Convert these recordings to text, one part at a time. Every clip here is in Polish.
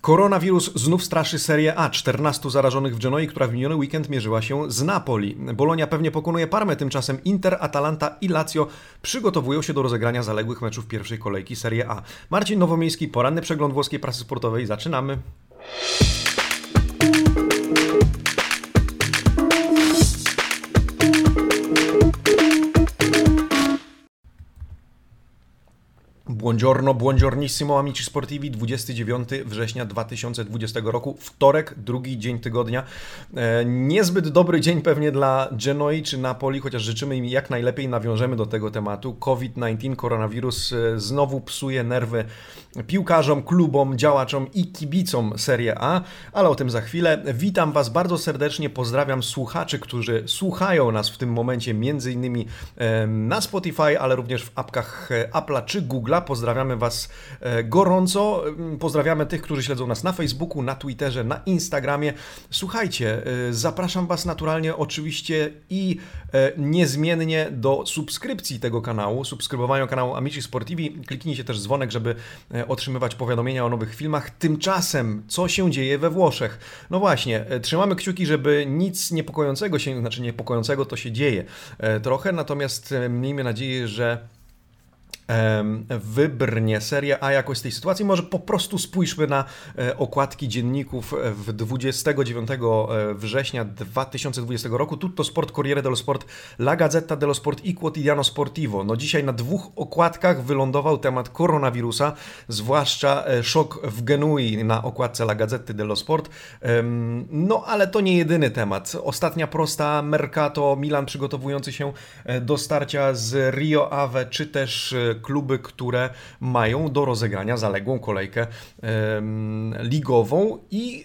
Koronawirus znów straszy Serię A. 14 zarażonych w Genoi, która w miniony weekend mierzyła się z Napoli. Bolonia pewnie pokonuje Parmę, tymczasem Inter, Atalanta i Lazio przygotowują się do rozegrania zaległych meczów pierwszej kolejki Serie A. Marcin Nowomiejski, poranny przegląd włoskiej prasy sportowej. Zaczynamy. Buongiorno, buongiornissimo amici sportivi, 29 września 2020 roku, wtorek, drugi dzień tygodnia. E, niezbyt dobry dzień pewnie dla Genoi czy Napoli, chociaż życzymy im jak najlepiej, nawiążemy do tego tematu. COVID-19, koronawirus e, znowu psuje nerwy piłkarzom, klubom, działaczom i kibicom Serie A, ale o tym za chwilę. Witam Was bardzo serdecznie, pozdrawiam słuchaczy, którzy słuchają nas w tym momencie między innymi na Spotify, ale również w apkach e, Apple'a czy Google'a. Pozdrawiamy Was e, gorąco. Pozdrawiamy tych, którzy śledzą nas na Facebooku, na Twitterze, na Instagramie. Słuchajcie, e, zapraszam Was naturalnie oczywiście i niezmiennie do subskrypcji tego kanału, subskrybowania kanału Amici Sportivi. Kliknijcie też dzwonek, żeby otrzymywać powiadomienia o nowych filmach. Tymczasem, co się dzieje we Włoszech? No właśnie, e, trzymamy kciuki, żeby nic niepokojącego się, znaczy niepokojącego to się dzieje e, trochę, natomiast e, miejmy nadzieję, że wybrnie Seria A jakoś z tej sytuacji. Może po prostu spójrzmy na e, okładki dzienników w 29 e, września 2020 roku. Tutto Sport, Corriere dello Sport, La Gazzetta dello Sport i Quotidiano Sportivo. No dzisiaj na dwóch okładkach wylądował temat koronawirusa, zwłaszcza e, szok w Genui na okładce La Gazzetta dello Sport. No ale to nie jedyny temat. Ostatnia prosta Mercato, Milan przygotowujący się do starcia z Rio Ave, czy też kluby, które mają do rozegrania zaległą kolejkę ligową i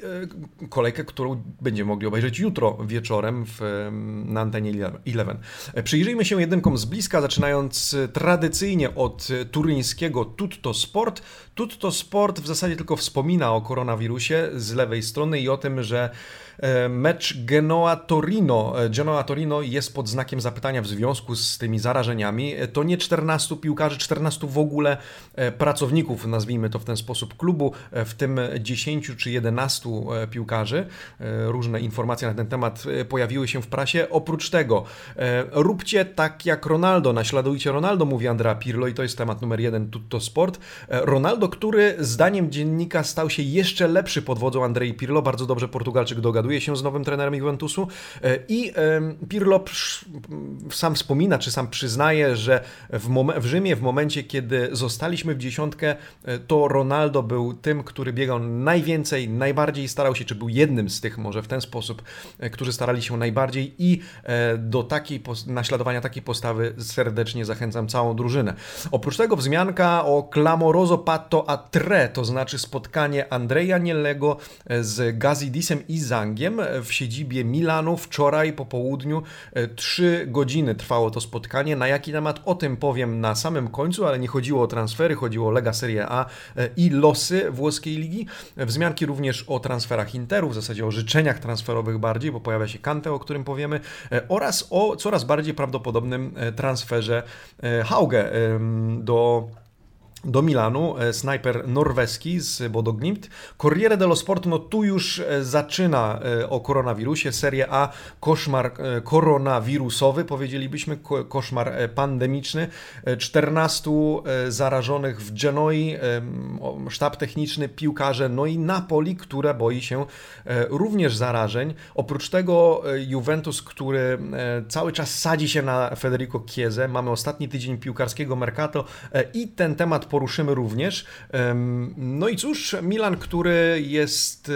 e, kolejkę, którą będziemy mogli obejrzeć jutro wieczorem w, na antenie 11. E, przyjrzyjmy się jedynkom z bliska, zaczynając tradycyjnie od turyńskiego Tutto Sport. Tutto Sport w zasadzie tylko wspomina o koronawirusie z lewej strony i o tym, że E, mecz Genoa-Torino. E, Genoa-Torino jest pod znakiem zapytania w związku z tymi zarażeniami. E, to nie 14 piłkarzy, 14 w ogóle pracowników, nazwijmy to w ten sposób, klubu, w tym 10 czy 11 piłkarzy. Różne informacje na ten temat pojawiły się w prasie. Oprócz tego, róbcie tak jak Ronaldo, naśladujcie Ronaldo, mówi Andrea Pirlo i to jest temat numer jeden Tutto Sport. Ronaldo, który zdaniem dziennika stał się jeszcze lepszy pod wodzą Andrei Pirlo, bardzo dobrze Portugalczyk dogaduje się z nowym trenerem Juventusu. E, i Pirlo sam wspomina, czy sam przyznaje, że w, w Rzymie w momencie, kiedy zostaliśmy w dziesiątkę, e, to Ronaldo był tym, który biegał najwięcej, najbardziej starał się, czy był jednym z tych może w ten sposób, e, którzy starali się najbardziej. I do takiej naśladowania takiej postawy serdecznie zachęcam całą drużynę. Oprócz tego wzmianka o clamoroso patto a to znaczy spotkanie Andrea Niellego z Gazidisem i Zang w siedzibie Milanu wczoraj po południu. E, trzy godziny trwało to spotkanie. Na jaki temat? O tym powiem na samym końcu, ale nie chodziło o transfery, chodziło o Lega Serie A e, i losy włoskiej ligi. Wzmianki również o transferach Interu, w zasadzie o życzeniach transferowych bardziej, bo pojawia się Kante, o którym powiemy, e, oraz o coraz bardziej prawdopodobnym transferze Hauge do do Milanu, e, snajper norweski z Bodoglimt. Corriere dello Sport, no tu już e, zaczyna e, o koronawirusie, Serie A, koszmar koronawirusowy, powiedzielibyśmy, koszmar pandemiczny. 14 zarażonych w Genoi, sztab techniczny, piłkarze, no i Napoli, które boi się również zarażeń. Oprócz tego Juventus, który cały czas sadzi się na Federico Chiesa, mamy ostatni tydzień piłkarskiego Mercato i ten temat poruszymy również. No i cóż, Milan, który jest e,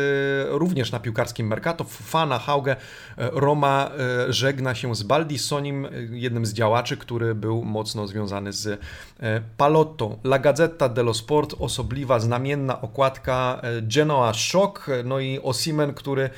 również na piłkarskim Mercato, Fana, Hauge, e, Roma e, żegna się z Baldissonim, jednym z działaczy, który był mocno związany z Palottą. La Gazzetta dello Sport, osobliwa, znamienna okładka Genoa Shock, no i Osimen, który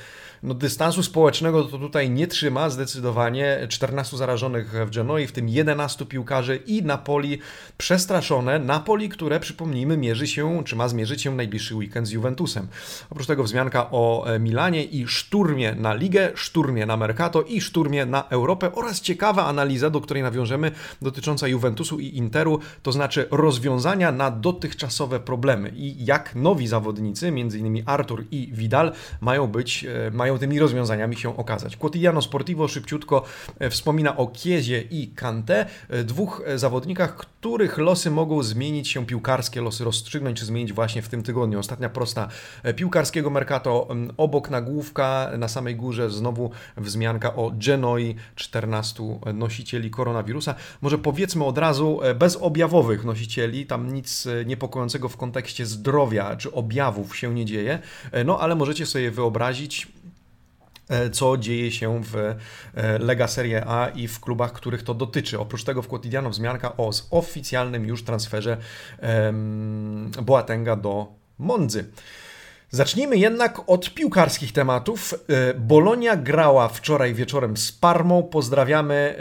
no, dystansu społecznego to tutaj nie trzyma zdecydowanie. 14 zarażonych w Genoi, w tym 11 piłkarzy i Napoli przestraszone. Napoli, które przypomnijmy mierzy się, czy ma zmierzyć się najbliższy weekend z Juventusem. Oprócz tego wzmianka o e, Milanie i szturmie na ligę, szturmie na Mercato i szturmie na Europę oraz ciekawa analiza, do której nawiążemy, dotycząca Juventusu i Interu, to znaczy rozwiązania na dotychczasowe problemy i jak nowi zawodnicy, m.in. Artur i Vidal, mają być, e, mają tymi rozwiązaniami się okazać. Quotidiano Sportivo szybciutko e, wspomina o Kiezie i Kante, dwóch zawodnikach, których losy mogą zmienić się, piłkarskie losy rozstrzygnąć, czy zmienić właśnie w tym tygodniu. Ostatnia prosta piłkarskiego Mercato, obok nagłówka, na samej górze znowu wzmianka o Genoi, 14 nosicieli koronawirusa. Może powiedzmy od razu, e, bezobjawowych nosicieli, tam nic e, niepokojącego w kontekście zdrowia czy objawów się nie dzieje, e, no ale możecie sobie wyobrazić, co dzieje się w Lega Serie A i w klubach, których to dotyczy. Oprócz tego w Quotidiano wzmianka o oficjalnym już transferze Boatenga do Mondzy. Zacznijmy jednak od piłkarskich tematów. E, Bolonia grała wczoraj wieczorem z Parmą. Pozdrawiamy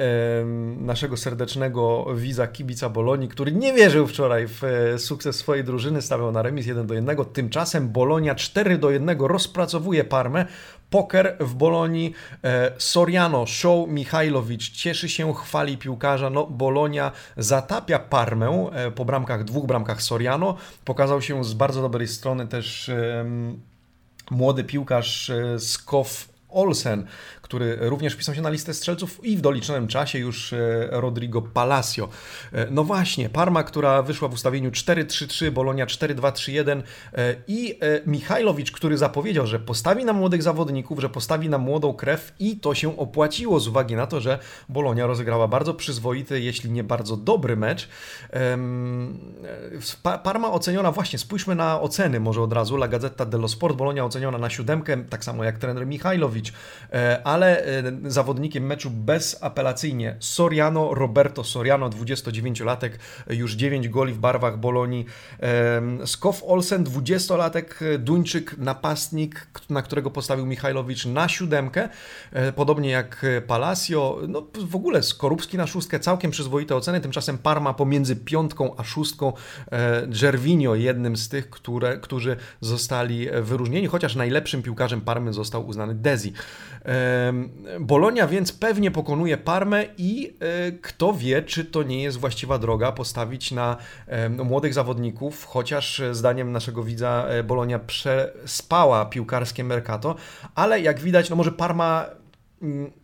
naszego serdecznego widza kibica Bolonii, który nie wierzył wczoraj w e, sukces swojej drużyny, stawiał na remis 1 do 1. Tymczasem Bolonia 4 do 1 rozpracowuje Parmę. Poker w Bolonii, e, Soriano, Show, Michajlowicz cieszy się, chwali piłkarza. No, Bolonia zatapia Parmę po bramkach, dwóch bramkach Soriano. Pokazał się z bardzo dobrej strony też młody piłkarz Skow Olsen, który również wpisał się na listę strzelców i w doliczonym czasie już e, Rodrigo Palacio. E, no właśnie, Parma, która wyszła w ustawieniu 4-3-3, Bolonia 4-2-3-1 e, i Michajlowicz, który zapowiedział, że postawi na młodych zawodników, że postawi na młodą krew i to się opłaciło z uwagi na to, że Bolonia rozegrała bardzo przyzwoity, jeśli nie bardzo dobry mecz. Parma oceniona, właśnie spójrzmy na oceny może od razu, La Gazzetta dello Sport, Bolonia oceniona na siódemkę, tak samo jak trener Michajlowicz, ale ale e, zawodnikiem meczu bezapelacyjnie Soriano, Roberto Soriano, 29-latek, już 9 goli w barwach Bolonii. Skow Olsen, 20-latek, Duńczyk, napastnik, na którego postawił Michajlowicz na siódemkę, e, podobnie jak Palacio. No w ogóle Skorupski na szóstkę, całkiem przyzwoite oceny, tymczasem Parma pomiędzy piątką a szóstką, e, Gervinho jednym z tych, które, którzy zostali wyróżnieni, chociaż najlepszym piłkarzem Parmy został uznany Dezi. Bolonia więc pewnie pokonuje Parmę i e, kto wie, czy to nie jest właściwa droga postawić na młodych zawodników, chociaż e, zdaniem naszego widza e, Bolonia przespała piłkarskie Mercato, ale jak widać, no może Parma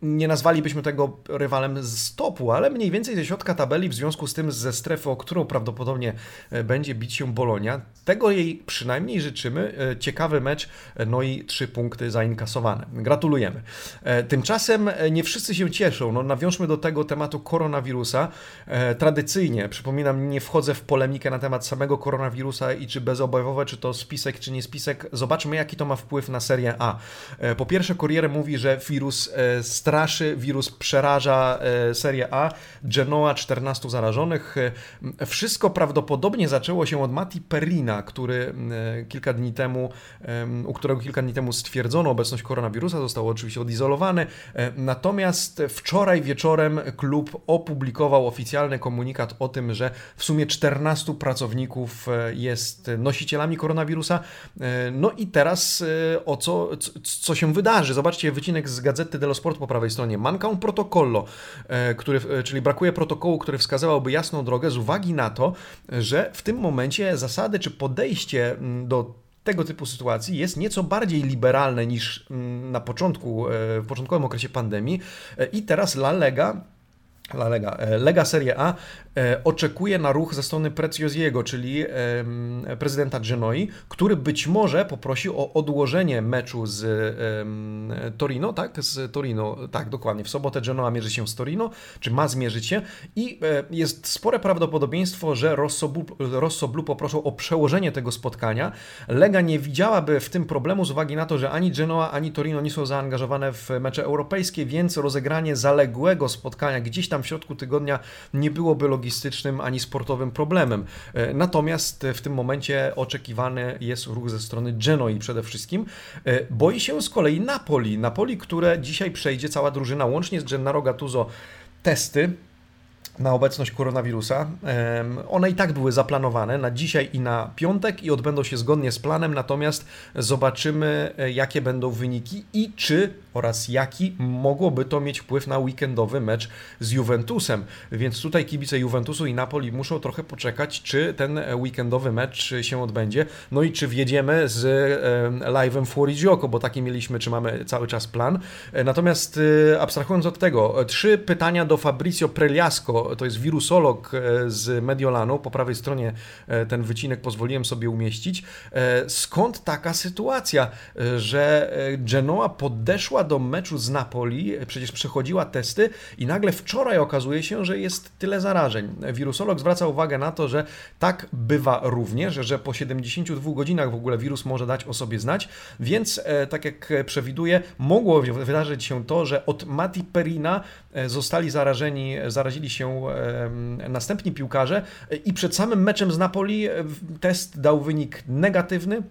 nie nazwalibyśmy tego rywalem z topu, ale mniej więcej ze środka tabeli, w związku z tym ze strefy, o którą prawdopodobnie e, będzie bić się Bolonia. Tego jej przynajmniej życzymy. E, ciekawy mecz, e, no i trzy punkty zainkasowane. Gratulujemy. Tymczasem nie wszyscy się cieszą. No, nawiążmy do tego tematu koronawirusa. Tradycyjnie, przypominam, nie wchodzę w polemikę na temat samego koronawirusa i czy bezobjawowe, czy to spisek, czy nie spisek. Zobaczmy, jaki to ma wpływ na Serię A. Po pierwsze, Corriere mówi, że wirus straszy, wirus przeraża e, Serię A, Genoa 14 zarażonych. E, wszystko prawdopodobnie zaczęło się od Mati Perina, który e, kilka dni temu, u którego kilka dni temu stwierdzono obecność koronawirusa, został oczywiście odizolowany. Natomiast wczoraj wieczorem klub opublikował oficjalny komunikat o tym, że w sumie 14 pracowników jest nosicielami koronawirusa. No i teraz o co, co się wydarzy? Zobaczcie wycinek z Gazety dello Sport po prawej stronie. Manca un protocollo, e, który, e, czyli brakuje protokołu, który wskazywałby jasną drogę z uwagi na to, że w tym momencie zasady czy podejście mm, do tego typu sytuacji jest nieco bardziej liberalne niż mm, na początku, e, w początkowym okresie pandemii i teraz La Lega La Lega. Lega Serie A E, oczekuje na ruch ze strony Prezioziego, czyli prezydenta Genoi, który być może poprosi o odłożenie meczu z Torino, tak? Z Torino, tak, dokładnie. W sobotę Genoa mierzy się z Torino, czy ma zmierzyć się i e, jest spore prawdopodobieństwo, że Rossoblu poproszą o przełożenie tego spotkania. Lega nie widziałaby w tym problemu z uwagi na to, że ani Genoa, ani Torino nie są zaangażowane w mecze europejskie, więc rozegranie zaległego spotkania gdzieś tam przypuszczam, w środku tygodnia nie byłoby logistycznym ani sportowym problemem. Natomiast w tym momencie oczekiwany jest ruch ze strony Genoi przede wszystkim. Boi się z kolei Napoli. Napoli, które dzisiaj przejdzie cała drużyna, łącznie z Gennaro Gattuso, testy na obecność koronawirusa. One i tak były zaplanowane na dzisiaj i na piątek i odbędą się zgodnie z planem, natomiast zobaczymy, e, jakie będą wyniki i czy oraz jaki mogłoby to mieć wpływ na weekendowy mecz z Juventusem. Więc tutaj kibice Juventusu i Napoli muszą trochę poczekać, czy ten weekendowy mecz się odbędzie. No i czy wjedziemy z live'em Fuori Gioco, bo taki mieliśmy, czy mamy cały czas plan. E, natomiast e, abstrahując od tego, trzy pytania do Fabrizio Preliasco, to jest wirusolog e, z Mediolanu, po prawej stronie ten wycinek pozwoliłem sobie umieścić. Skąd taka sytuacja, że Genoa podeszła do meczu z Napoli, przecież przechodziła testy i nagle wczoraj okazuje się, że jest tyle zarażeń. Wirusolog zwraca uwagę na to, że tak bywa również, że po 72 godzinach w ogóle wirus może dać o sobie znać, więc e, tak jak przewiduje, mogło wydarzyć się to, że od Mati Perina e, zostali zarażeni, zarazili się następni piłkarze i przed samym meczem z Napoli e, test dał wynik negatywny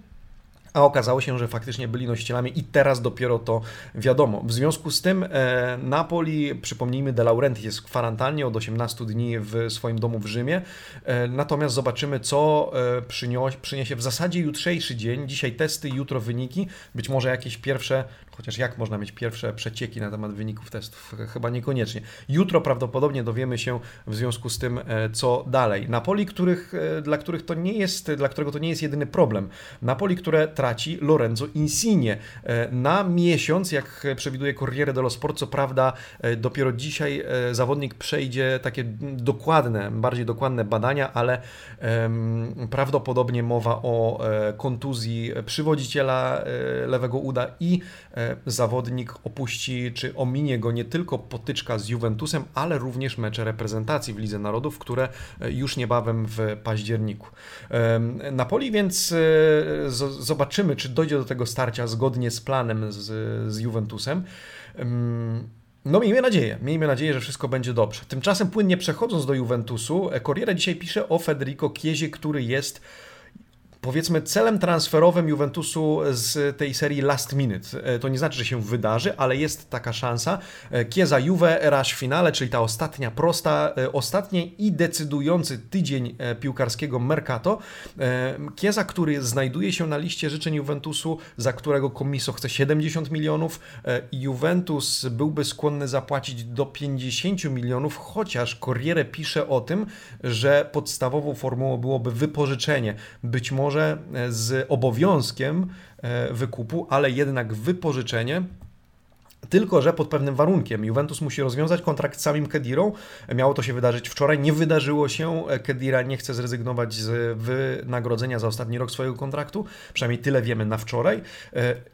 a okazało się, że faktycznie byli nosicielami i teraz dopiero to wiadomo. W związku z tym e, Napoli, przypomnijmy, De Laurenti jest w kwarantannie od 18 dni w swoim domu w Rzymie, e, natomiast zobaczymy, co e, przyniesie, przyniesie w zasadzie jutrzejszy dzień, dzisiaj testy, jutro wyniki, być może jakieś pierwsze Chociaż jak można mieć pierwsze przecieki na temat wyników testów? Chyba niekoniecznie. Jutro prawdopodobnie dowiemy się w związku z tym, e, co dalej. Napoli, których, e, dla których to nie jest, dla którego to nie jest jedyny problem. Napoli, które traci Lorenzo Insigne e, na miesiąc, jak przewiduje Corriere dello Sport. Co prawda, dopiero dzisiaj zawodnik przejdzie takie dokładne, bardziej dokładne badania, ale prawdopodobnie mowa o kontuzji przywodziciela lewego uda i zawodnik opuści czy ominie go nie tylko potyczka z Juventusem, ale również mecze reprezentacji w Lidze Narodów, które e, już niebawem w październiku. Napoli więc e, zobaczymy, czy dojdzie do tego starcia zgodnie z planem z, z Juventusem. No miejmy nadzieję, miejmy nadzieję, że wszystko będzie dobrze. Tymczasem płynnie przechodząc do Juventusu, Corriere dzisiaj pisze o Federico Kiezie, który jest powiedzmy celem transferowym Juventusu z tej serii last minute. E, to nie znaczy, że się wydarzy, ale jest taka szansa. E, Kieza Juve, Rasz finale, czyli ta ostatnia prosta, e, ostatni i decydujący tydzień piłkarskiego Mercato. Kieza, który znajduje się na liście życzeń Juventusu, za którego Komiso chce 70 milionów. Juventus byłby skłonny zapłacić do 50 milionów, chociaż Corriere pisze o tym, że podstawową formułą byłoby wypożyczenie. Być może może e, z obowiązkiem e, wykupu, ale jednak wypożyczenie tylko, że pod pewnym warunkiem. Juventus musi rozwiązać kontrakt z samym Kedirą. Miało to się wydarzyć wczoraj. Nie wydarzyło się. Kedira nie chce zrezygnować z wynagrodzenia za ostatni rok swojego kontraktu. Przynajmniej tyle wiemy na wczoraj.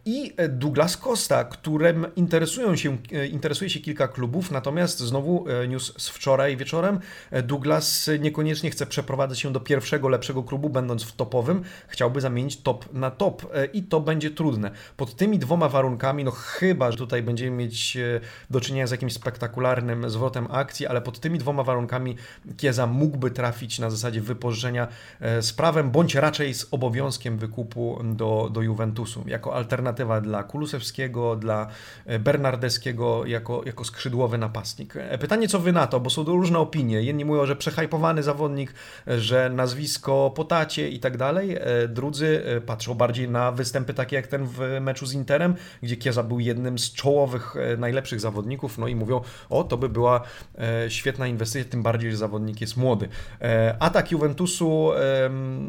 I Douglas Costa, którym interesują się, interesuje się kilka klubów. Natomiast znowu news z wczoraj wieczorem. Douglas niekoniecznie chce przeprowadzać się do pierwszego, lepszego klubu, będąc w topowym. Chciałby zamienić top na top. I to będzie trudne. Pod tymi dwoma warunkami, no chyba, że tutaj będzie będziemy mieć e, do czynienia z jakimś spektakularnym zwrotem akcji, ale pod tymi dwoma warunkami Kieza mógłby trafić na zasadzie wypożyczenia e, z prawem, bądź raczej z obowiązkiem wykupu do, do Juventusu, jako alternatywa dla Kulusewskiego, dla e, Bernardeskiego, jako, jako skrzydłowy napastnik. Pytanie, co wy na to, bo są różne opinie. Jedni mówią, że przehajpowany zawodnik, że nazwisko potacie i tak dalej. Drudzy patrzą bardziej na występy takie jak ten w meczu z Interem, gdzie Kieza był jednym z czołowych czołowych, e, najlepszych zawodników, no i mówią, o to by była e, świetna inwestycja, tym bardziej, że zawodnik jest młody. E, atak Juventusu,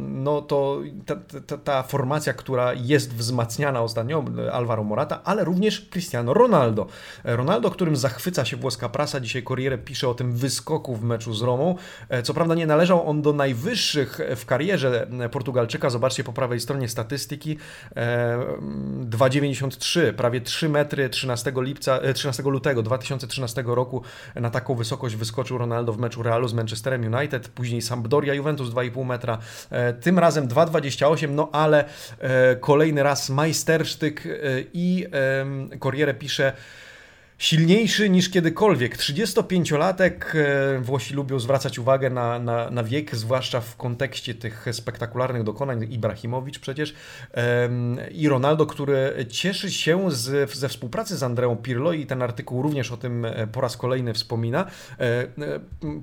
no to ta, ta, ta formacja, która jest wzmacniana ostatnio, Alvaro Morata, ale również Cristiano Ronaldo. Ronaldo, którym zachwyca się włoska prasa, dzisiaj Corriere pisze o tym wyskoku w meczu z Romą. Co prawda nie należał on do najwyższych w karierze Portugalczyka, zobaczcie po prawej stronie statystyki, 2,93, prawie 3 metry 13 lipca, 13 e, lutego 2013 roku na taką wysokość wyskoczył Ronaldo w meczu Realu z Manchesterem United, później Sampdoria Juventus 2,5 metra, e, tym razem 2,28, no ale e, kolejny raz majstersztyk i Corriere pisze silniejszy niż kiedykolwiek. 35-latek, e, Włosi lubią zwracać uwagę na, na, na, wiek, zwłaszcza w kontekście tych spektakularnych dokonań. Ibrahimowicz przecież i Ronaldo, który cieszy się z, ze współpracy z Andreą Pirlo i ten artykuł również o tym e, po raz kolejny wspomina. E,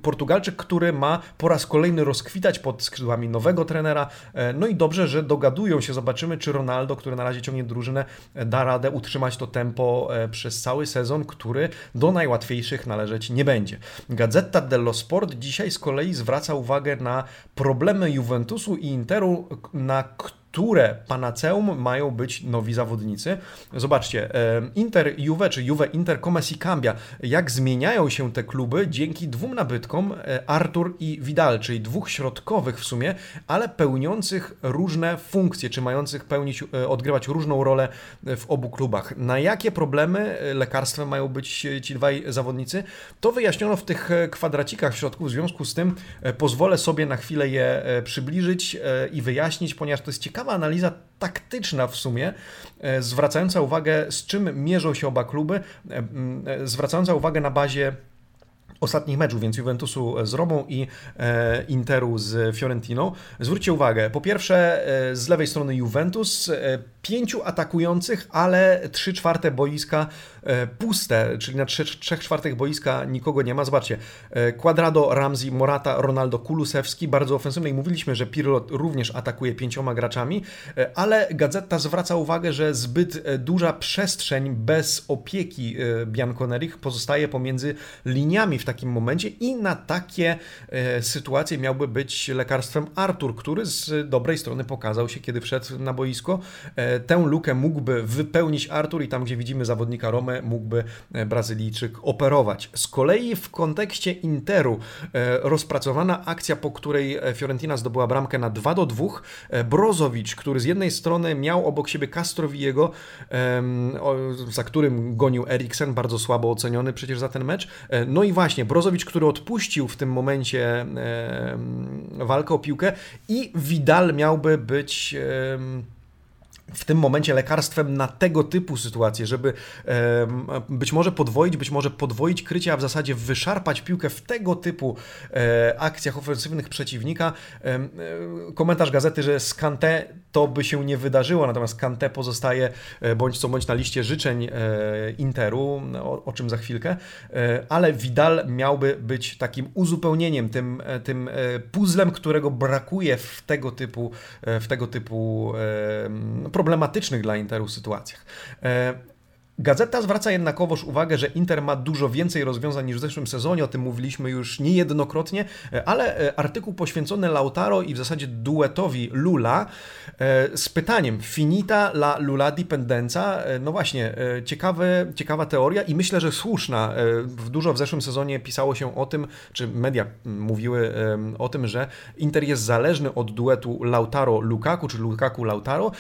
Portugalczyk, który ma po raz kolejny rozkwitać pod skrzydłami nowego trenera. No i dobrze, że dogadują się. Zobaczymy, czy Ronaldo, który na razie ciągnie drużynę, da radę utrzymać to tempo przez cały sezon który do najłatwiejszych należeć nie będzie. Gazeta dello Sport dzisiaj z kolei zwraca uwagę na problemy Juventusu i Interu, na które panaceum mają być nowi zawodnicy. Zobaczcie, Inter Juve czy Juve Inter Come si cambia, jak zmieniają się te kluby dzięki dwóm nabytkom, e, Artur i Vidal, czyli dwóch środkowych w sumie, ale pełniących różne funkcje, czy mających pełnić, e, odgrywać różną rolę w obu klubach. Na jakie problemy e, lekarstwem mają być ci dwaj zawodnicy, to wyjaśniono w tych kwadracikach w środku, w związku z tym pozwolę sobie na chwilę je przybliżyć i wyjaśnić, ponieważ to jest ciekawe ciekawa analiza taktyczna w sumie, e, zwracająca uwagę, z czym mierzą się oba kluby, e, e, zwracająca uwagę na bazie ostatnich meczów, więc Juventusu z Romą i e, Interu z Fiorentiną. Zwróćcie uwagę, po pierwsze e, z lewej strony Juventus, e, pięciu atakujących, ale trzy czwarte boiska puste, czyli na trzech, trzech czwartych boiska nikogo nie ma. Zobaczcie, e, Quadrado, Ramsey, Morata, Ronaldo, Kulusewski, bardzo ofensywny i mówiliśmy, że Pirlo również atakuje pięcioma graczami, e, ale Gazeta zwraca uwagę, że zbyt duża przestrzeń bez opieki Bianconerich pozostaje pomiędzy liniami w takim momencie i na takie sytuacje miałby być lekarstwem Artur, który z dobrej strony pokazał się, kiedy wszedł na boisko tę lukę mógłby wypełnić Artur i tam, gdzie widzimy zawodnika Rome, mógłby e, Brazylijczyk operować. Z kolei w kontekście Interu e, rozpracowana akcja, po której e, Fiorentina zdobyła bramkę na 2 do 2. Brozowicz, który z jednej strony miał obok siebie Castrowiego, za którym gonił Eriksen, bardzo słabo oceniony przecież za ten mecz. No i właśnie, Brozowicz, który odpuścił w tym momencie walkę o piłkę i Vidal miałby być w tym momencie lekarstwem na tego typu sytuacje, żeby być może podwoić, być może podwoić krycie, a w zasadzie wyszarpać piłkę w tego typu e, akcjach ofensywnych przeciwnika. E, komentarz gazety, że z Kante to by się nie wydarzyło, natomiast Kante pozostaje e, bądź co bądź na liście życzeń Interu, o, o czym za chwilkę, ale Vidal miałby być takim uzupełnieniem, tym, tym puzzlem, którego brakuje w tego typu, w tego typu problematycznych dla Interu sytuacjach. E, Gazeta zwraca jednakowoż uwagę, że Inter ma dużo więcej rozwiązań niż w zeszłym sezonie, o tym mówiliśmy już niejednokrotnie, e, ale e, artykuł poświęcony Lautaro i w zasadzie duetowi Lula z pytaniem finita la Lula dipendenza, no właśnie, ciekawe, ciekawa teoria i myślę, że słuszna. Dużo w zeszłym sezonie pisało się o tym, czy media mówiły o tym, że Inter jest zależny od duetu Lautaro-Lukaku, czy Lukaku-Lautaro.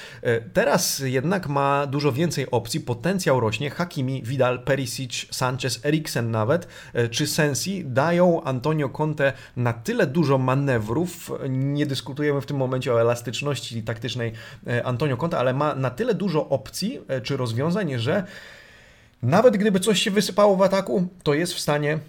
Teraz jednak ma dużo więcej opcji, potencjał rośnie. Hakimi, Vidal, Perisic, Sanchez, Eriksen nawet, e, czy Sensi dają Antonio Conte na tyle dużo manewrów, nie dyskutujemy w tym momencie o elastyczności taktycznej e, Antonio Conte, ale ma na tyle dużo opcji e, czy rozwiązań, że nawet gdyby coś się wysypało w ataku, to jest w stanie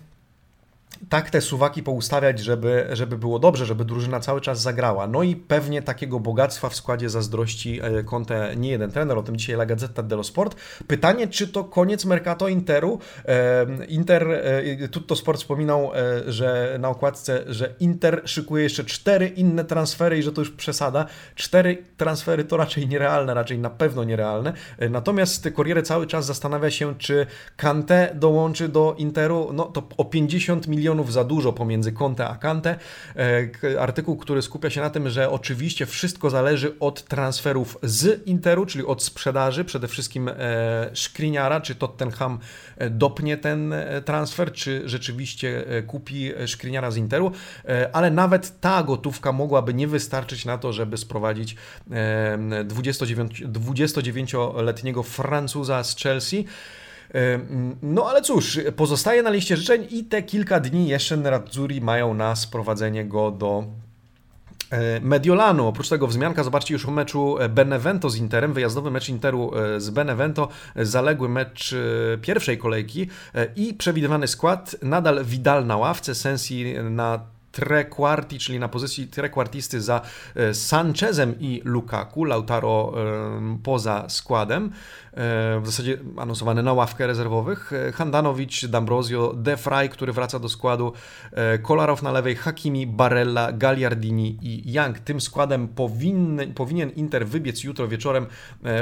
tak te suwaki poustawiać, żeby, żeby było dobrze, żeby drużyna cały czas zagrała. No i pewnie takiego bogactwa w składzie zazdrości e, Conte nie jeden trener, o tym dzisiaj La Gazzetta dello Sport. Pytanie, czy to koniec Mercato Interu? E, Inter, e, Tutto Sport wspominał, że na okładce, że Inter szykuje jeszcze cztery inne transfery i że to już przesada. Cztery transfery to raczej nierealne, raczej na pewno nierealne. Natomiast Corriere cały czas zastanawia się, czy Kante dołączy do Interu, no to o 50 milionów milionów za dużo pomiędzy Conte a Kante. E, artykuł, który skupia się na tym, że oczywiście wszystko zależy od transferów z Interu, czyli od sprzedaży, przede wszystkim Szkriniara, czy Tottenham e, dopnie ten e, transfer, czy rzeczywiście kupi Szkriniara z Interu, ale nawet ta gotówka mogłaby nie wystarczyć na to, żeby sprowadzić 29-letniego Francuza z Chelsea. No ale cóż, pozostaje na liście życzeń i te kilka dni jeszcze Nerazzurri mają na sprowadzenie go do E, Mediolanu, oprócz tego wzmianka, zobaczcie już o meczu e, Benevento z Interem, wyjazdowy mecz Interu e, z Benevento, zaległy mecz pierwszej kolejki i przewidywany skład, nadal Vidal na ławce, Sensi na trequarti, czyli na pozycji trequartisty za Sanchezem i Lukaku, Lautaro poza składem. E, w zasadzie anonsowany na ławkę rezerwowych. E, Handanowicz, D'Ambrosio, De Frey, który wraca do składu, e, Kolarow na lewej, Hakimi, Barella, Gagliardini i Young. Tym składem powinny, powinien Inter wybiec jutro wieczorem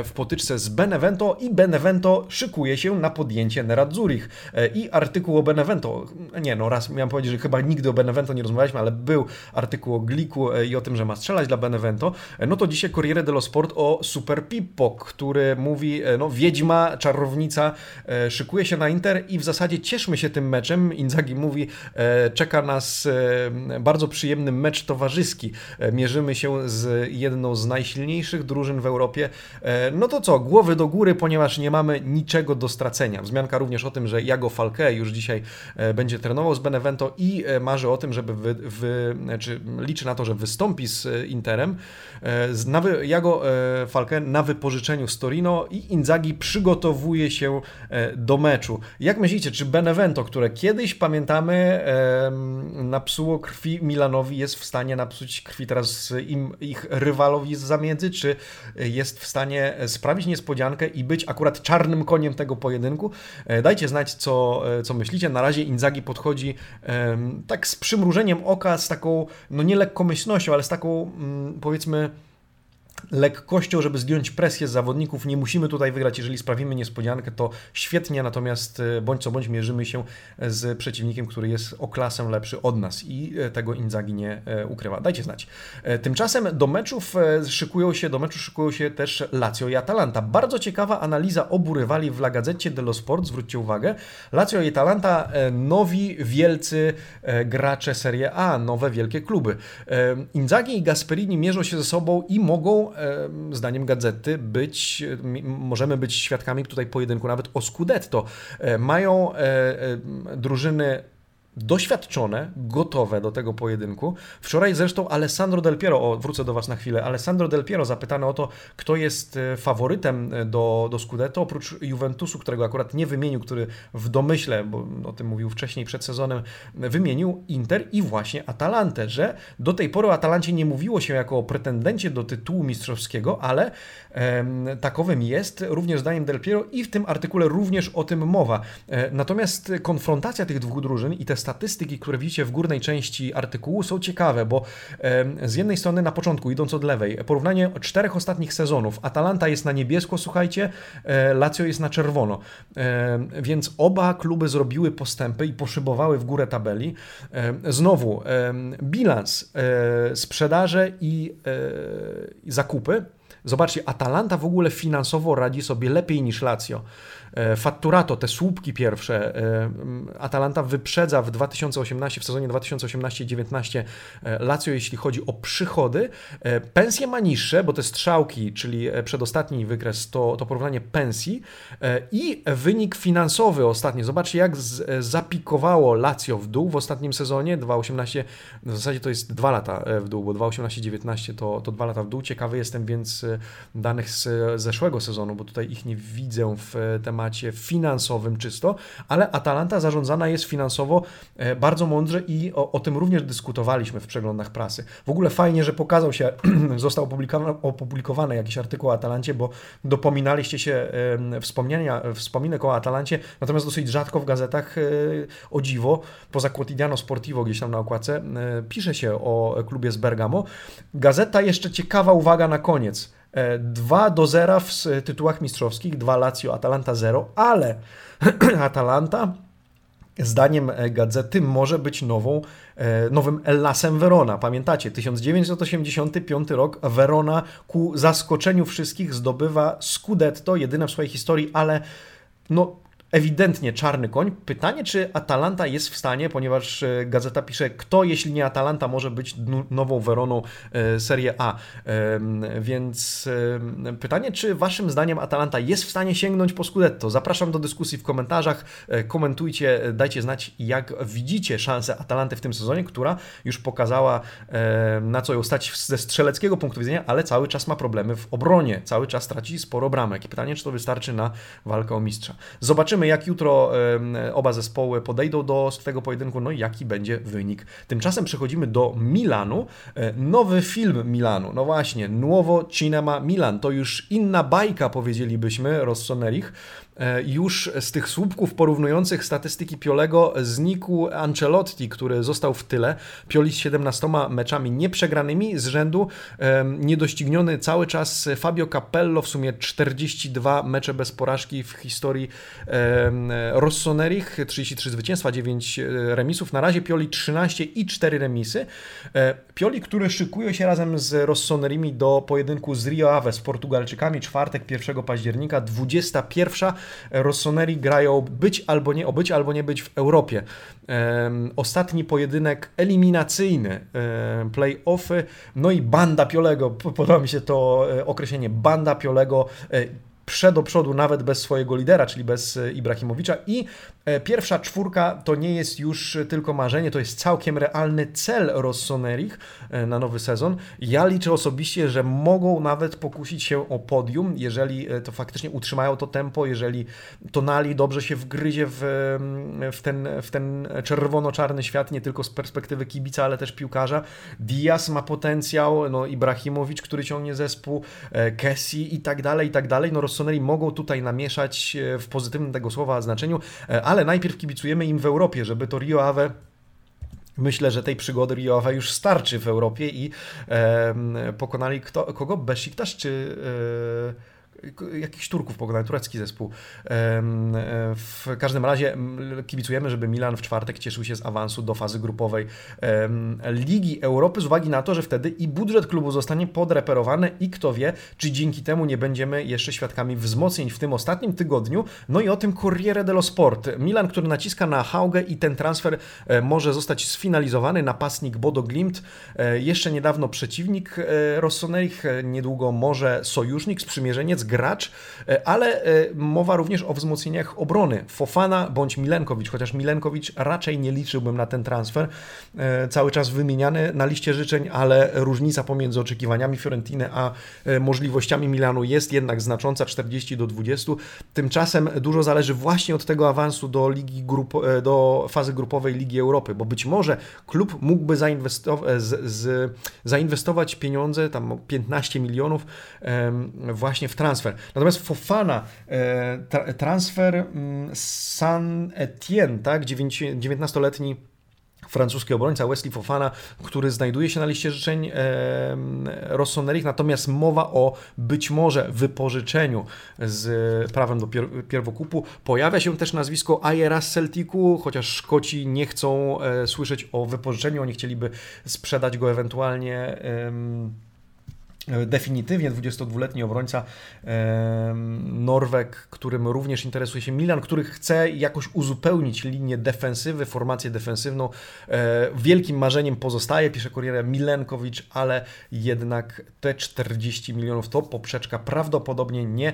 w potyczce z Benevento i Benevento szykuje się na podjęcie Nerazzurich. I artykuł o Benevento, nie no, raz miałem powiedzieć, że chyba nigdy o Benevento nie rozmawialiśmy, ale był artykuł o Gliku i o tym, że ma strzelać dla Benevento, no to dzisiaj Corriere dello Sport o Super Pippo, który mówi, no, wiedźma, czarownica e, szykuje się na Inter i w zasadzie cieszmy się tym meczem. Inzaghi mówi, e, czeka nas e, bardzo przyjemny mecz towarzyski. Mierzymy się z jedną z najsilniejszych drużyn w Europie. No to co, głowy do góry, ponieważ nie mamy niczego do stracenia. Wzmianka również o tym, że Jago Falke już dzisiaj będzie trenował z Benevento i marzy o tym, żeby wy, wy, czy liczy na to, że wystąpi z Interem. Jago Falke na wypożyczeniu z Torino i Inzaghi Inzaghi przygotowuje się e, do meczu. Jak myślicie, czy Benevento, które kiedyś pamiętamy napsuło krwi Milanowi, jest w stanie napsuć krwi teraz im, ich rywalowi z zamiedzy, czy jest w stanie sprawić niespodziankę i być akurat czarnym koniem tego pojedynku? E, dajcie znać, co, e, co myślicie. Na razie Inzaghi podchodzi tak z przymrużeniem oka, z taką, no nie lekkomyślnością, ale z taką mm, powiedzmy lekkością, żeby zdjąć presję z zawodników. Nie musimy tutaj wygrać, jeżeli sprawimy niespodziankę, to świetnie, natomiast e, bądź co bądź mierzymy się z przeciwnikiem, który jest o klasę lepszy od nas i e, tego Inzagi nie e, ukrywa. Dajcie znać. Tymczasem do meczów szykują się, do meczu szykują się też Lazio i Atalanta. Bardzo ciekawa analiza obu rywali w La Gazzecie dello Sport, zwróćcie uwagę. Lazio i Atalanta, nowi, wielcy gracze Serie A, nowe, wielkie kluby. Inzagi i Gasperini mierzą się ze sobą i mogą zdaniem gazety, być, możemy być świadkami tutaj pojedynku nawet o Scudetto. E, mają e, e, drużyny doświadczone, gotowe do tego pojedynku. Wczoraj zresztą Alessandro Del Piero, o, wrócę do Was na chwilę, Alessandro Del Piero zapytano o to, kto jest e, faworytem e, do, do Scudetto, oprócz Juventusu, którego akurat nie wymienił, który w domyśle, bo o tym mówił wcześniej przed sezonem, wymienił Inter i właśnie Atalantę, że do tej pory o Atalancie nie mówiło się jako o pretendencie do tytułu mistrzowskiego, ale takowym jest, również zdaniem Del Piero i w tym artykule również o tym mowa. E, natomiast konfrontacja tych dwóch drużyn i te statystyki, które widzicie w górnej części artykułu są ciekawe, bo z jednej strony na początku, idąc od lewej, porównanie czterech ostatnich sezonów. Atalanta jest na niebiesko, słuchajcie, e, Lazio jest na czerwono. Więc oba kluby zrobiły postępy i poszybowały w górę tabeli. Znowu, bilans e, sprzedaże i e, zakupy. Zobaczcie, Atalanta w ogóle finansowo radzi sobie lepiej niż Lazio. E, fatturato, te słupki pierwsze, e, Atalanta wyprzedza w 2018, w sezonie 2018-19 e, Lazio, jeśli chodzi o przychody. Pensje ma niższe, bo te strzałki, czyli przedostatni wykres, to, to porównanie pensji i wynik finansowy ostatni. Zobaczcie, jak z, zapikowało Lazio w dół w ostatnim sezonie, 2018, w zasadzie to jest dwa lata w dół, bo 2018-19 to, to dwa lata w dół. Ciekawy jestem więc danych z zeszłego sezonu, bo tutaj ich nie widzę w temacie temacie finansowym czysto, ale Atalanta zarządzana jest finansowo e, bardzo mądrze i o, o tym również dyskutowaliśmy w przeglądach prasy. W ogóle fajnie, że pokazał się, został opublikowany, opublikowany jakiś artykuł o Atalancie, bo dopominaliście się wspomnienia, wspominek o Atalancie, natomiast dosyć rzadko w gazetach e, o dziwo, poza Quotidiano Sportivo gdzieś tam na okładce, e, pisze się o klubie z Bergamo. Gazeta jeszcze ciekawa uwaga na koniec. 2 e, do 0 w tytułach mistrzowskich, 2 Lazio, Atalanta 0, ale Atalanta zdaniem e, gazety może być nową, e, nowym Ellasem Verona. Pamiętacie, 1985 rok Verona ku zaskoczeniu wszystkich zdobywa Scudetto, jedyne w swojej historii, ale no ewidentnie czarny koń. Pytanie, czy Atalanta jest w stanie, ponieważ e, gazeta pisze, kto jeśli nie Atalanta może być nową Weroną e, Serie A. Więc pytanie, czy waszym zdaniem Atalanta jest w stanie sięgnąć po Scudetto? Zapraszam do dyskusji w komentarzach, e, komentujcie, dajcie znać jak widzicie szansę Atalanty w tym sezonie, która już pokazała na co ją stać ze strzeleckiego punktu widzenia, ale cały czas ma problemy w obronie, cały czas traci sporo bramek. Pytanie, czy to wystarczy na walkę o mistrza. Zobaczymy Zobaczymy, jak jutro oba zespoły podejdą do swojego pojedynku, no i jaki będzie wynik. Tymczasem przechodzimy do Milanu. E, nowy film Milanu. No właśnie, Nuovo Cinema Milan. To już inna bajka, powiedzielibyśmy, Rossonerich. E, już z tych słupków porównujących statystyki Piolego znikł Ancelotti, który został w tyle. Pioli z 17 meczami nieprzegranymi z rzędu, niedościgniony cały czas Fabio Capello, w sumie 42 mecze bez porażki w historii Rossonerich, 33 zwycięstwa, 9 e, remisów. Na razie Pioli 13 i 4 remisy. E, Pioli, który szykuje się razem z Rossonerimi do pojedynku z Rio Ave z Portugalczykami, czwartek 1 października, 21 Rossoneri grają być albo nie, o być albo nie być w Europie. Ostatni pojedynek eliminacyjny, play-offy, no i banda Piolego, podoba mi się to e, określenie, banda Piolego e, przed do przodu nawet bez swojego lidera, czyli bez e, Ibrahimowicza i pierwsza czwórka to nie jest już tylko marzenie, to jest całkiem realny cel Rossonerich e, na nowy sezon. Ja liczę osobiście, że mogą nawet pokusić się o podium, jeżeli to faktycznie utrzymają to tempo, jeżeli Tonali dobrze się wgryzie w, w ten, w ten czerwono-czarny świat, nie tylko z perspektywy kibica, ale też piłkarza. Diaz ma potencjał, no Ibrahimowicz, który ciągnie zespół, Kessi i tak dalej, i tak dalej. No Rossoneri mogą tutaj namieszać e, w pozytywnym tego słowa znaczeniu, e, ale najpierw kibicujemy im w Europie, żeby to Rio Ave Myślę, że tej przygody Rio Ave już starczy w Europie i e, pokonali kto, kogo? Besiktas czy... E, jakichś Turków pokonał, turecki zespół. W każdym razie kibicujemy, żeby Milan w czwartek cieszył się z awansu do fazy grupowej Ligi Europy z uwagi na to, że wtedy i budżet klubu zostanie podreperowany i kto wie, czy dzięki temu nie będziemy jeszcze świadkami wzmocnień w tym ostatnim tygodniu. No i o tym Corriere dello Sport. Milan, który naciska na Haugę i ten transfer e, może zostać sfinalizowany. Napastnik Bodo Glimt, e, jeszcze niedawno przeciwnik e, Rossonerich, niedługo może sojusznik, sprzymierzeniec gracz, e, ale e, mowa również o wzmocnieniach obrony. Fofana bądź Milenkowicz, chociaż Milenkowicz raczej nie liczyłbym na ten transfer. E, cały czas wymieniany na liście życzeń, ale różnica pomiędzy oczekiwaniami Fiorentiny a możliwościami Milanu jest jednak znacząca, 40 do 20. Tymczasem dużo zależy właśnie od tego awansu do, ligi grup, do fazy grupowej Ligi Europy, bo być może klub mógłby zainwestować, z, z, zainwestować pieniądze, tam 15 milionów właśnie w transfer transfer. Natomiast Fofana, e, transfer mm, San Etienne, tak, 19-letni francuski obrońca Wesley Fofana, który znajduje się na liście życzeń e, Rossoneri, natomiast mowa o być może wypożyczeniu z prawem do pier pierwokupu. Pojawia się też nazwisko Ayera z Celticu, chociaż Szkoci nie chcą e, słyszeć o wypożyczeniu, oni chcieliby sprzedać go ewentualnie definitywnie 22-letni obrońca Norweg, którym również interesuje się Milan, który chce jakoś uzupełnić linię defensywy, formację defensywną. E, wielkim marzeniem pozostaje, pisze Corriere, Milenkowicz, ale jednak te 40 milionów to poprzeczka prawdopodobnie nie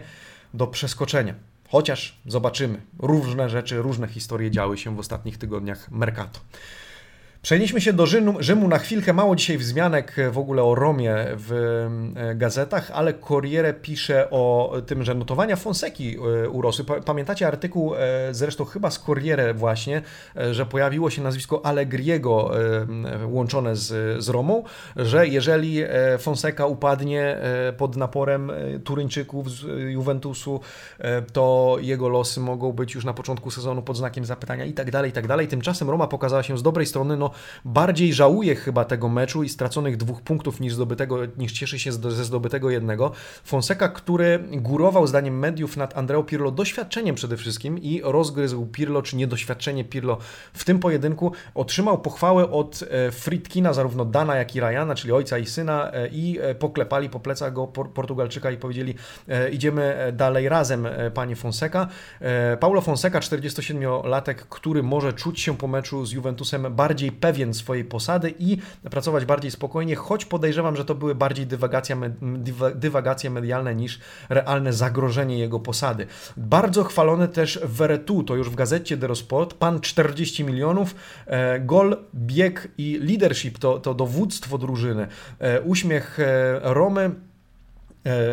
do przeskoczenia. Chociaż zobaczymy. Różne rzeczy, różne historie działy się w ostatnich tygodniach Mercato. Przenieśmy się do Rzymu, Rzymu na chwilkę. Mało dzisiaj wzmianek w ogóle o Romie w e, gazetach, ale Corriere pisze o tym, że notowania Fonseki e, urosły. Pamiętacie artykuł e, zresztą chyba z Corriere właśnie, że pojawiło się nazwisko Allegriego łączone z, z Romą, że jeżeli Fonseca upadnie pod naporem Turyńczyków z Juventusu, to jego losy mogą być już na początku sezonu pod znakiem zapytania i tak dalej, i tak dalej. Tymczasem Roma pokazała się z dobrej strony, no bardziej żałuje chyba tego meczu i straconych dwóch punktów niż, zdobytego, niż cieszy się ze zdobytego jednego. Fonseca, który górował zdaniem mediów nad Andreo Pirlo doświadczeniem przede wszystkim i rozgryzł Pirlo, czy niedoświadczenie Pirlo w tym pojedynku, otrzymał pochwałę od e, Fritkina, zarówno Dana, jak i Ryana, czyli ojca i syna e, i e, poklepali po plecach go Portugalczyka i powiedzieli idziemy dalej razem, panie Fonseca. Paulo Fonseca, 47-latek, który może czuć się po meczu z Juventusem bardziej pewien swojej posady i pracować bardziej spokojnie, choć podejrzewam, że to były bardziej dywagacja, dywagacje medialne niż realne zagrożenie jego posady. Bardzo chwalony też Veretu, to już w gazecie The Sport, pan 40 milionów, e, gol, bieg i leadership, to, to dowództwo drużyny, e, uśmiech e, Romy,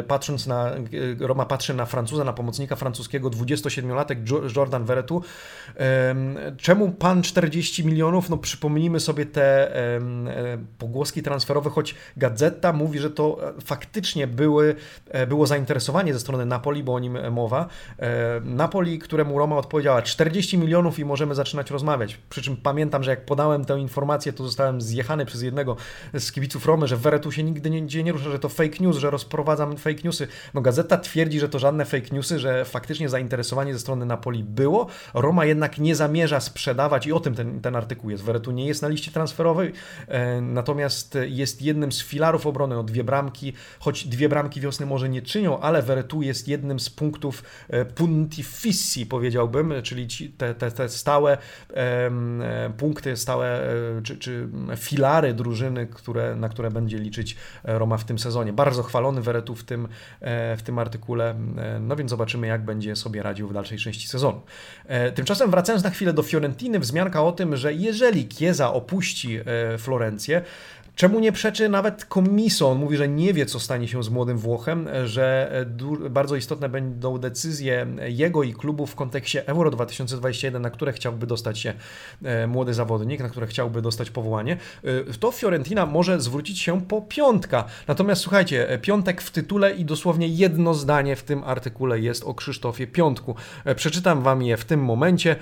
patrząc na, e, Roma patrzy na Francuza, na pomocnika francuskiego, 27-latek Jordan Veretu. Czemu pan 40 milionów? No przypomnijmy sobie te e, pogłoski transferowe, choć Gazeta mówi, że to faktycznie były, było zainteresowanie ze strony Napoli, bo o nim mowa. Napoli, któremu Roma odpowiedziała 40 milionów i możemy zaczynać rozmawiać. Przy czym pamiętam, że jak podałem tę informację, to zostałem zjechany przez jednego z kibiców Romy, że Veretu się nigdy nie, nie rusza, że to fake news, że rozprowadza fake newsy. No gazeta twierdzi, że to żadne fake newsy, że faktycznie zainteresowanie ze strony Napoli było. Roma jednak nie zamierza sprzedawać i o tym ten, ten artykuł jest. Veretu nie jest na liście transferowej, e, natomiast jest jednym z filarów obrony o dwie bramki, choć dwie bramki wiosny może nie czynią, ale Veretu jest jednym z punktów e, punti fissi, powiedziałbym, czyli te, te, te stałe e, punkty, stałe czy, czy filary drużyny, które, na które będzie liczyć Roma w tym sezonie. Bardzo chwalony W tym, e, w tym artykule. E, no więc zobaczymy, jak będzie sobie radził w dalszej części sezonu. E, tymczasem wracając na chwilę do Fiorentiny, wzmianka o tym, że jeżeli Chiesa opuści Florencję, Czemu nie przeczy nawet Komiso? On mówi, że nie wie, co stanie się z młodym Włochem, że bardzo istotne będą decyzje jego i klubu w kontekście Euro 2021, na które chciałby dostać się e, młody zawodnik, na które chciałby dostać powołanie. E, to Fiorentina może zwrócić się po piątka. Natomiast słuchajcie, e, piątek w tytule i dosłownie jedno zdanie w tym artykule jest o Krzysztofie Piątku. Przeczytam wam je w tym momencie.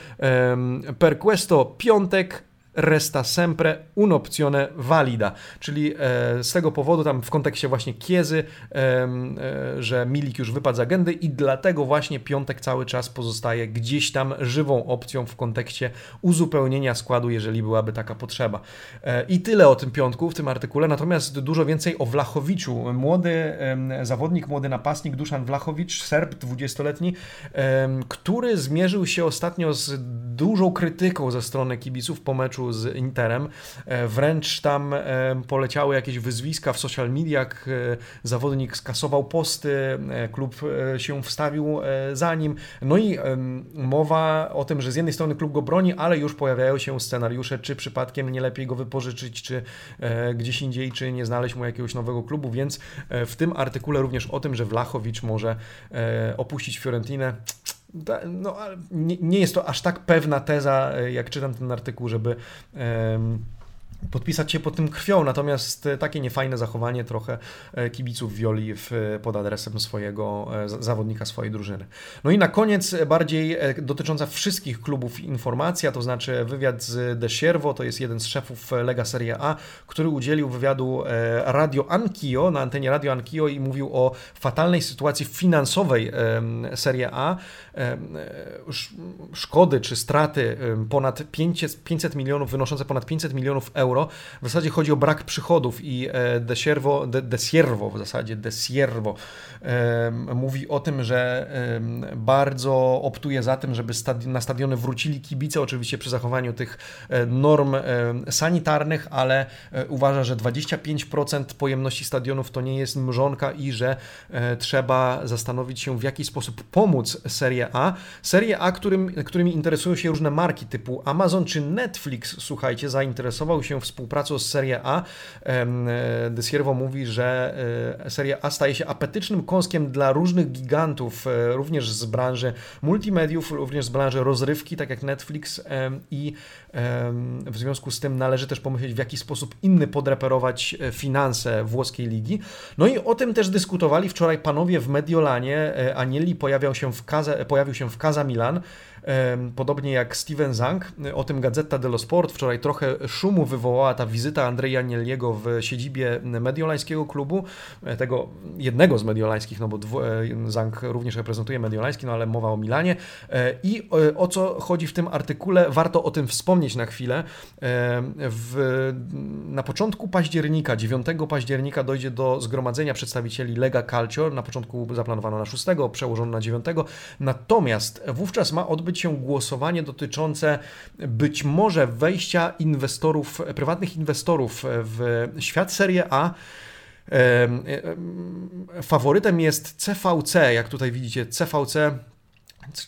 Per questo piątek resta sempre un'opzione valida, czyli e, z tego powodu tam w kontekście właśnie Kiezy, e, że Milik już wypadł z agendy i dlatego właśnie piątek cały czas pozostaje gdzieś tam żywą opcją w kontekście uzupełnienia składu, jeżeli byłaby taka potrzeba. E, I tyle o tym piątku w tym artykule, natomiast dużo więcej o Wlachowiczu. Młody zawodnik, młody napastnik Duszan Wlachowicz, Serb, 20-letni, który zmierzył się ostatnio z dużą krytyką ze strony kibiców po meczu meczu z Interem. E, wręcz tam e, poleciały jakieś wyzwiska w social mediach, e, zawodnik skasował posty, klub się wstawił za nim. No i mowa o tym, że z jednej strony klub go broni, ale już pojawiają się scenariusze, czy przypadkiem nie lepiej go wypożyczyć, czy gdzieś indziej, czy nie znaleźć mu jakiegoś nowego klubu, więc w tym artykule również o tym, że Wlachowicz może opuścić Fiorentinę no, nie, nie jest to aż tak pewna teza, e, jak czytam ten artykuł, żeby podpisać się pod tym krwią, natomiast e, takie niefajne zachowanie trochę e, kibiców Wioli w, pod adresem swojego zawodnika swojej drużyny. No i na koniec bardziej dotycząca wszystkich klubów informacja, to znaczy wywiad z De Siervo, to jest jeden z szefów Lega Serie A, który udzielił wywiadu Radio Anch'io, na antenie Radio Anch'io i mówił o fatalnej sytuacji finansowej Serie A, E, szkody czy straty ponad 500 milionów, wynoszące ponad 500 milionów euro. W zasadzie chodzi o brak przychodów i e, De Siervo, De, De Siervo w zasadzie, De Siervo. Mówi o tym, że bardzo optuje za tym, żeby na stadiony wrócili kibice, oczywiście przy zachowaniu tych e, norm sanitarnych, ale uważa, że 25% pojemności stadionów to nie jest mrzonka i że trzeba zastanowić się, w jaki sposób pomóc Serie A. Serie A, którym, którymi interesują się różne marki typu Amazon czy Netflix, słuchajcie, zainteresował się współpracą z Serie A. De Siervo mówi, że e, Serie A staje się apetycznym kąskiem dla różnych gigantów, e, również z branży multimediów, również z branży rozrywki, tak jak Netflix i w związku z tym należy też pomyśleć, w jaki sposób inny podreperować e, finanse włoskiej ligi. No i o tym też dyskutowali wczoraj panowie w Mediolanie. Anieli pojawiał się w Kaze, pojawił się w Casa Milan podobnie jak Steven Zang. O tym Gazeta dello Sport. Wczoraj trochę szumu wywołała ta wizyta Andrzeja Nieliego w siedzibie mediolańskiego klubu, tego jednego z mediolańskich, no bo Zang również reprezentuje mediolański, no ale mowa o Milanie. I o co chodzi w tym artykule? Warto o tym wspomnieć na chwilę. W, na początku października, 9 października dojdzie do zgromadzenia przedstawicieli Lega Calcio. Na początku zaplanowano na 6, przełożono na 9. Natomiast wówczas ma odbyć się głosowanie dotyczące być może wejścia inwestorów, prywatnych inwestorów w świat Serie A. Faworytem jest CVC, jak tutaj widzicie, CVC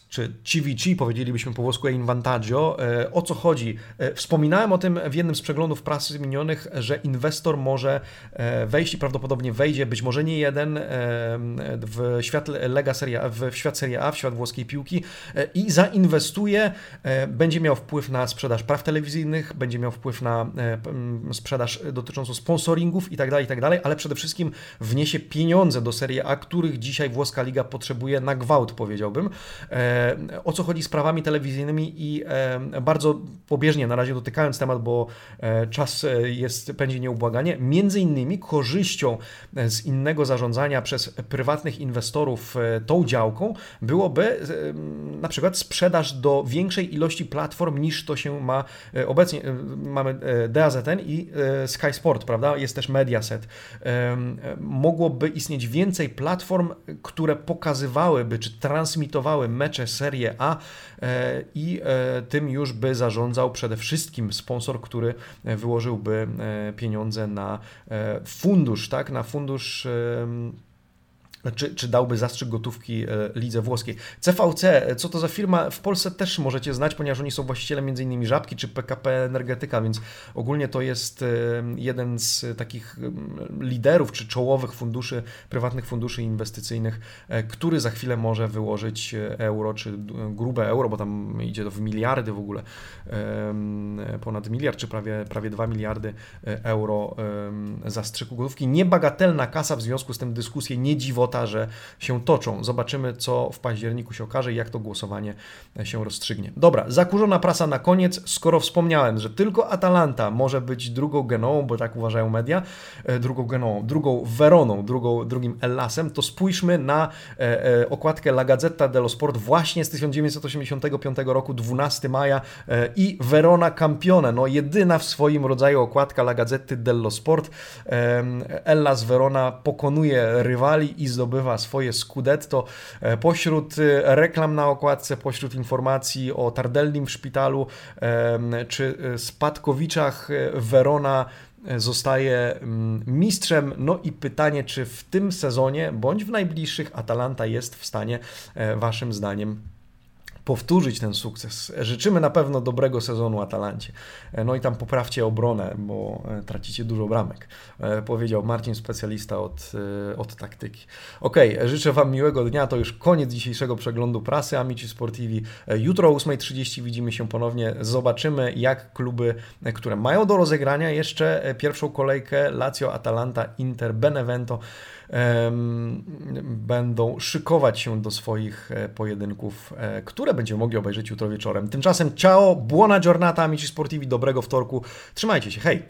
czy CVC, powiedzielibyśmy po włosku in vantaggio. E, o co chodzi? E, wspominałem o tym w jednym z przeglądów prasy minionych, że inwestor może e, wejść i prawdopodobnie wejdzie, być może nie jeden, w świat Lega Serie w świat Serie A, w świat włoskiej piłki i zainwestuje, będzie miał wpływ na sprzedaż praw telewizyjnych, będzie miał wpływ na sprzedaż dotyczącą sponsoringów itd., tak itd., tak ale przede wszystkim wniesie pieniądze do Serie A, których dzisiaj włoska liga potrzebuje na gwałt, powiedziałbym. E, o co chodzi z prawami telewizyjnymi i e, bardzo pobieżnie na razie dotykając temat, bo e, czas jest, pędzi nieubłaganie, między innymi korzyścią z innego zarządzania przez prywatnych inwestorów tą działką byłoby na przykład sprzedaż do większej ilości platform niż to się ma obecnie. Mamy DAZN i Sky Sport, prawda? Jest też Mediaset. Mogłoby istnieć więcej platform, które pokazywałyby czy transmitowały mecze Serie A e, i e, tym już by zarządzał przede wszystkim sponsor, który wyłożyłby e, pieniądze na fundusz, tak, na fundusz czy, czy dałby zastrzyk gotówki e, lidze włoskiej. CVC, co to za firma? W Polsce też możecie znać, ponieważ oni są właścicielem m.in. Żabki czy PKP Energetyka, więc ogólnie to jest e, jeden z takich liderów czy czołowych funduszy, prywatnych funduszy inwestycyjnych, e, który za chwilę może wyłożyć euro, czy grube euro, bo tam idzie to w miliardy w ogóle, ponad miliard, czy prawie, prawie 2 miliardy euro zastrzyku gotówki. Niebagatelna kasa, w związku z tym dyskusje nie dziwota że się toczą. Zobaczymy, co w październiku się okaże i jak to głosowanie się rozstrzygnie. Dobra, zakurzona prasa na koniec. Skoro wspomniałem, że tylko Atalanta może być drugą Genoą, bo tak uważają media, e, drugą Genoą, drugą Veroną, drugą, drugim Ellasem, to spójrzmy na e, e, okładkę La Gazzetta dello Sport właśnie z 1985 roku, 12 maja i Verona Campione, no jedyna w swoim rodzaju okładka La Gazzetta dello Sport. Ellas Verona pokonuje rywali i zdobywa zdobywa swoje Scudetto. E, pośród e, reklam na okładce, pośród informacji o Tardellim w szpitalu czy e, spadkowiczach Verona zostaje mm, mistrzem. No i pytanie, czy w tym sezonie bądź w najbliższych Atalanta jest w stanie, Waszym zdaniem, powtórzyć ten sukces. Życzymy na pewno dobrego sezonu Atalancie. No i tam poprawcie obronę, bo e, tracicie dużo bramek, e, powiedział Marcin, specjalista od, e, od taktyki. Ok, życzę Wam miłego dnia. To już koniec dzisiejszego przeglądu prasy Amici Sportivi. Jutro o 8.30 widzimy się ponownie. Zobaczymy, jak kluby, które mają do rozegrania jeszcze pierwszą kolejkę Lazio, Atalanta, Inter, Benevento będą szykować się do swoich e, pojedynków, e, które będziemy mogli obejrzeć jutro wieczorem. Tymczasem ciao, buona giornata, amici sportivi, dobrego wtorku. Trzymajcie się, hej!